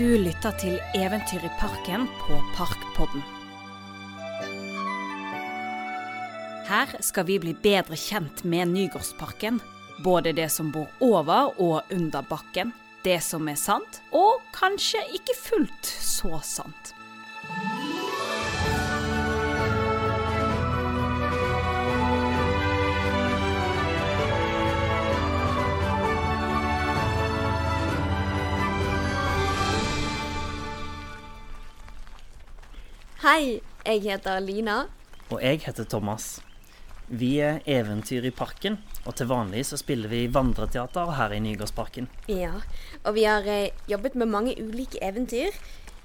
Du lytter til Eventyr i parken på Parkpodden. Her skal vi bli bedre kjent med Nygårdsparken. Både det som bor over og under bakken. Det som er sant, og kanskje ikke fullt så sant. Hei, jeg heter Lina. Og jeg heter Thomas. Vi er Eventyr i parken, og til vanlig så spiller vi vandreteater her i Nygårdsparken. Ja, og vi har eh, jobbet med mange ulike eventyr.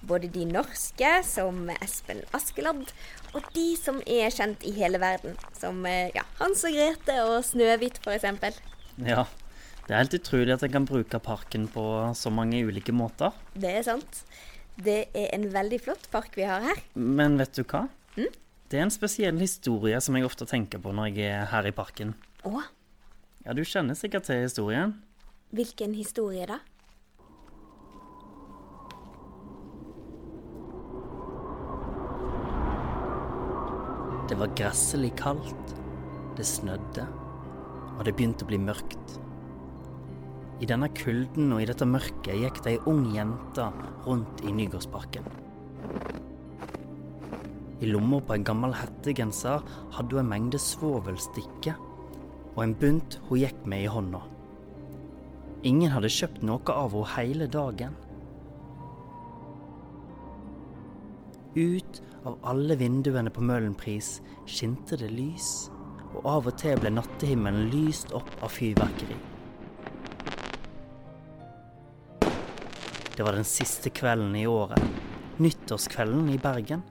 Både de norske, som Espen Askeladd, og de som er kjent i hele verden. Som eh, ja, Hans og Grete og Snøhvit, f.eks. Ja, det er helt utrolig at en kan bruke parken på så mange ulike måter. Det er sant. Det er en veldig flott park vi har her. Men vet du hva? Det er en spesiell historie som jeg ofte tenker på når jeg er her i parken. Å, Ja, du kjenner sikkert til historien. hvilken historie da? Det var gresselig kaldt, det snødde, og det begynte å bli mørkt. I denne kulden og i dette mørket gikk det ei ung jente rundt i Nygårdsparken. I lomma på en gammel hettegenser hadde hun en mengde svovelstikker og en bunt hun gikk med i hånda. Ingen hadde kjøpt noe av henne hele dagen. Ut av alle vinduene på Møhlenpris skinte det lys, og av og til ble nattehimmelen lyst opp av fyrverkeri. Det var den siste kvelden i året, nyttårskvelden i Bergen.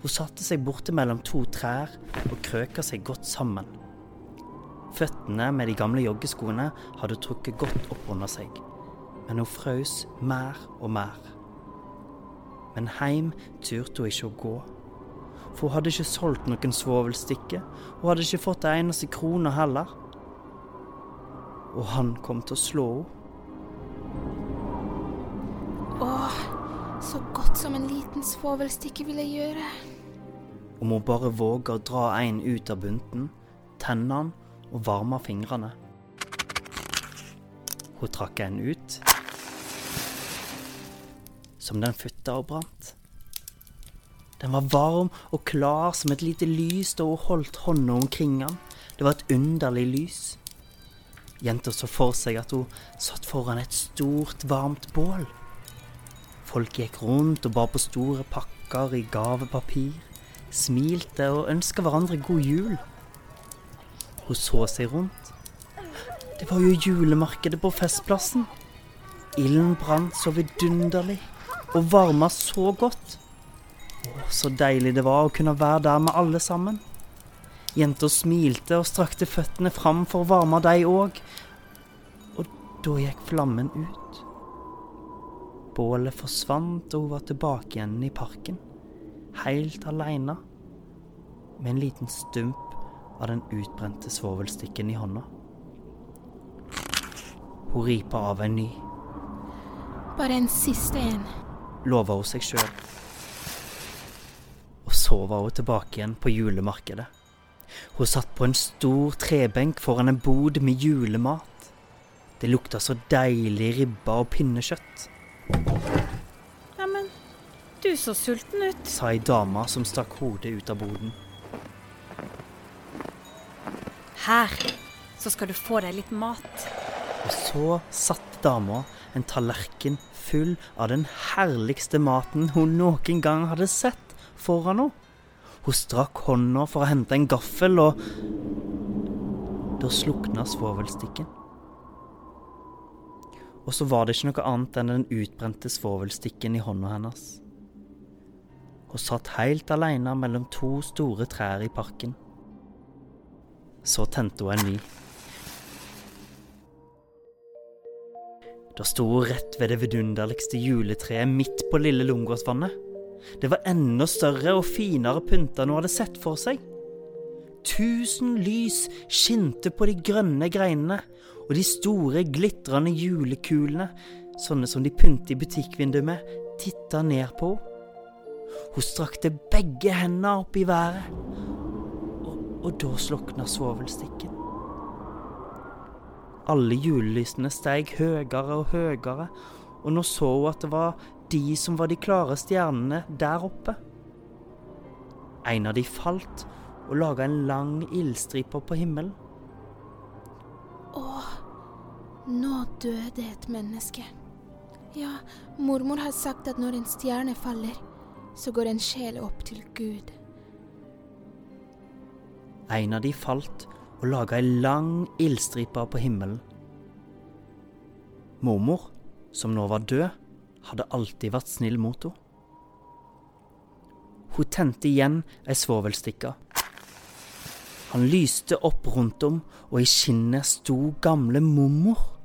Hun satte seg borte mellom to trær og krøka seg godt sammen. Føttene med de gamle joggeskoene hadde trukket godt opp under seg, men hun frøs mer og mer. Men heim turte hun ikke å gå, for hun hadde ikke solgt noen svovelstikke, og hadde ikke fått en eneste krone heller. Og han kom til å slå henne. Så godt som en liten svovelstikke ville gjøre. Om hun bare våger å dra en ut av bunten, tenne den og varme fingrene. Hun trakk en ut, som den futta og brant. Den var varm og klar som et lite lys da hun holdt hånda omkring den. Det var et underlig lys. Jenta så for seg at hun satt foran et stort, varmt bål. Folk gikk rundt og bar på store pakker i gavepapir, smilte og ønska hverandre god jul. Hun så seg rundt. Det var jo julemarkedet på Festplassen. Ilden brant så vidunderlig og varma så godt. Å, så deilig det var å kunne være der med alle sammen. Jenta smilte og strakte føttene fram for å varme deg òg. Og da gikk flammen ut. Bålet forsvant, og hun var tilbake igjen i parken. Helt aleine. Med en liten stump av den utbrente svovelstikken i hånda. Hun ripa av en ny, Bare en siste en. lova hun seg sjøl. Og så var hun tilbake igjen på julemarkedet. Hun satt på en stor trebenk foran en bod med julemat. Det lukta så deilig ribba og pinnekjøtt, Neimen, du så sulten ut. sa ei dame som stakk hodet ut av boden. Her så skal du få deg litt mat. Og så satte dama en tallerken full av den herligste maten hun noen gang hadde sett foran henne. Hun strakk hånda for å hente en gaffel, og da slukna svovelstikken. Og så var det ikke noe annet enn den utbrente svovelstikken i hånda hennes. Hun satt helt alene mellom to store trær i parken. Så tente hun en ny. Da sto hun rett ved det vidunderligste juletreet midt på lille Lungåsvannet. Det var enda større og finere pynta enn hun hadde sett for seg. Tusen lys skinte på de grønne greinene, og de store, glitrende julekulene sånne som de pynter i butikkvinduet med, titta ned på henne. Hun strakte begge hendene opp i været, og, og da slukna svovelstikken. Alle julelysene steg høyere og høyere, og nå så hun at det var de som var de klare stjernene der oppe. En av de falt og laga en lang ildstripe på himmelen. Døde et menneske. Ja, mormor har sagt at når en stjerne faller, så går en sjel opp til Gud. En av de falt og laga ei lang ildstripe på himmelen. Mormor, som nå var død, hadde alltid vært snill mot henne. Hun tente igjen ei svovelstikke. Han lyste opp rundt om, og i skinnet sto gamle mormor.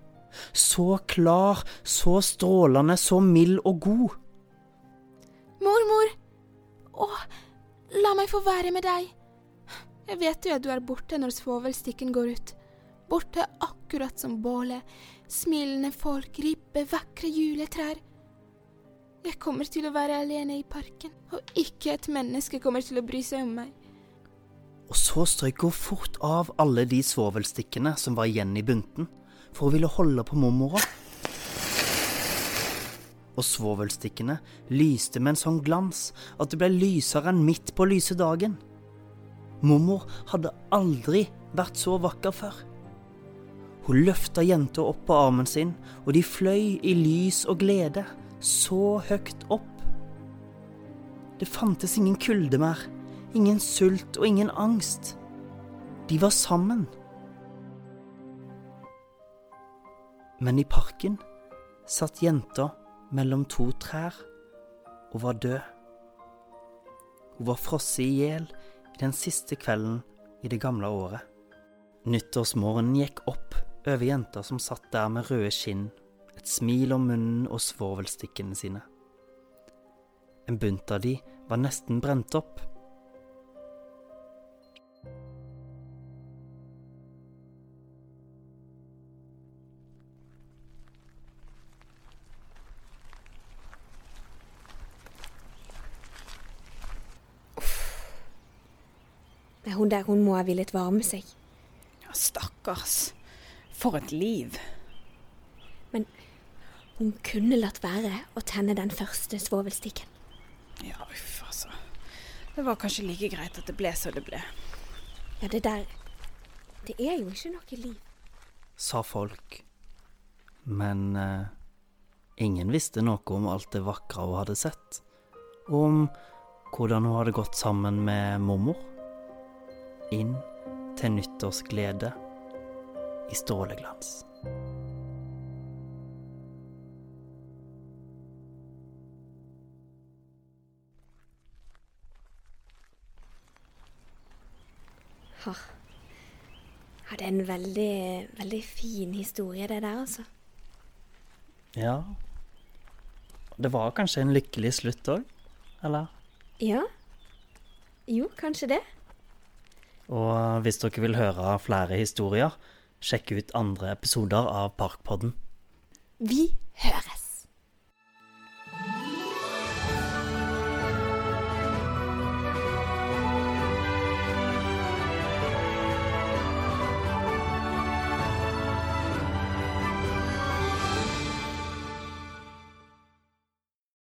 Så klar, så strålende, så mild og god. Mormor! Å, la meg få være med deg. Jeg vet jo at du er borte når svovelstikken går ut. Borte akkurat som bålet. Smilende folk, ribbe, vakre juletrær. Jeg kommer til å være alene i parken, og ikke et menneske kommer til å bry seg om meg. Og så strøyk hun fort av alle de svovelstikkene som var igjen i bunten, for å ville holde på mormora. Og svovelstikkene lyste med en sånn glans at det ble lysere enn midt på lyse dagen. Mormor hadde aldri vært så vakker før. Hun løfta jenta opp på armen sin, og de fløy i lys og glede så høyt opp. Det fantes ingen kulde mer, ingen sult og ingen angst. De var sammen. Men i parken satt jenta mellom to trær og var død. Hun var frosset i hjel i den siste kvelden i det gamle året. Nyttårsmorgenen gikk opp over jenta som satt der med røde skinn et smil om munnen og svovelstikkene sine. En bunt av de var nesten brent opp. Men hun der, hun må ha villet varme seg. Ja, stakkars. For et liv. Men hun kunne latt være å tenne den første svovelstikken. Ja, uff, altså. Det var kanskje like greit at det ble så det ble. Ja, det der Det er jo ikke noe liv. sa folk. Men eh, ingen visste noe om alt det vakre hun hadde sett, og om hvordan hun hadde gått sammen med mormor. Inn til nyttårsglede i stråleglans. Ja, det er en veldig, veldig fin historie, det der, altså. Ja. Det var kanskje en lykkelig slutt òg, eller? Ja. Jo, kanskje det. Og hvis dere vil høre flere historier, sjekk ut andre episoder av Parkpodden. Vi høres.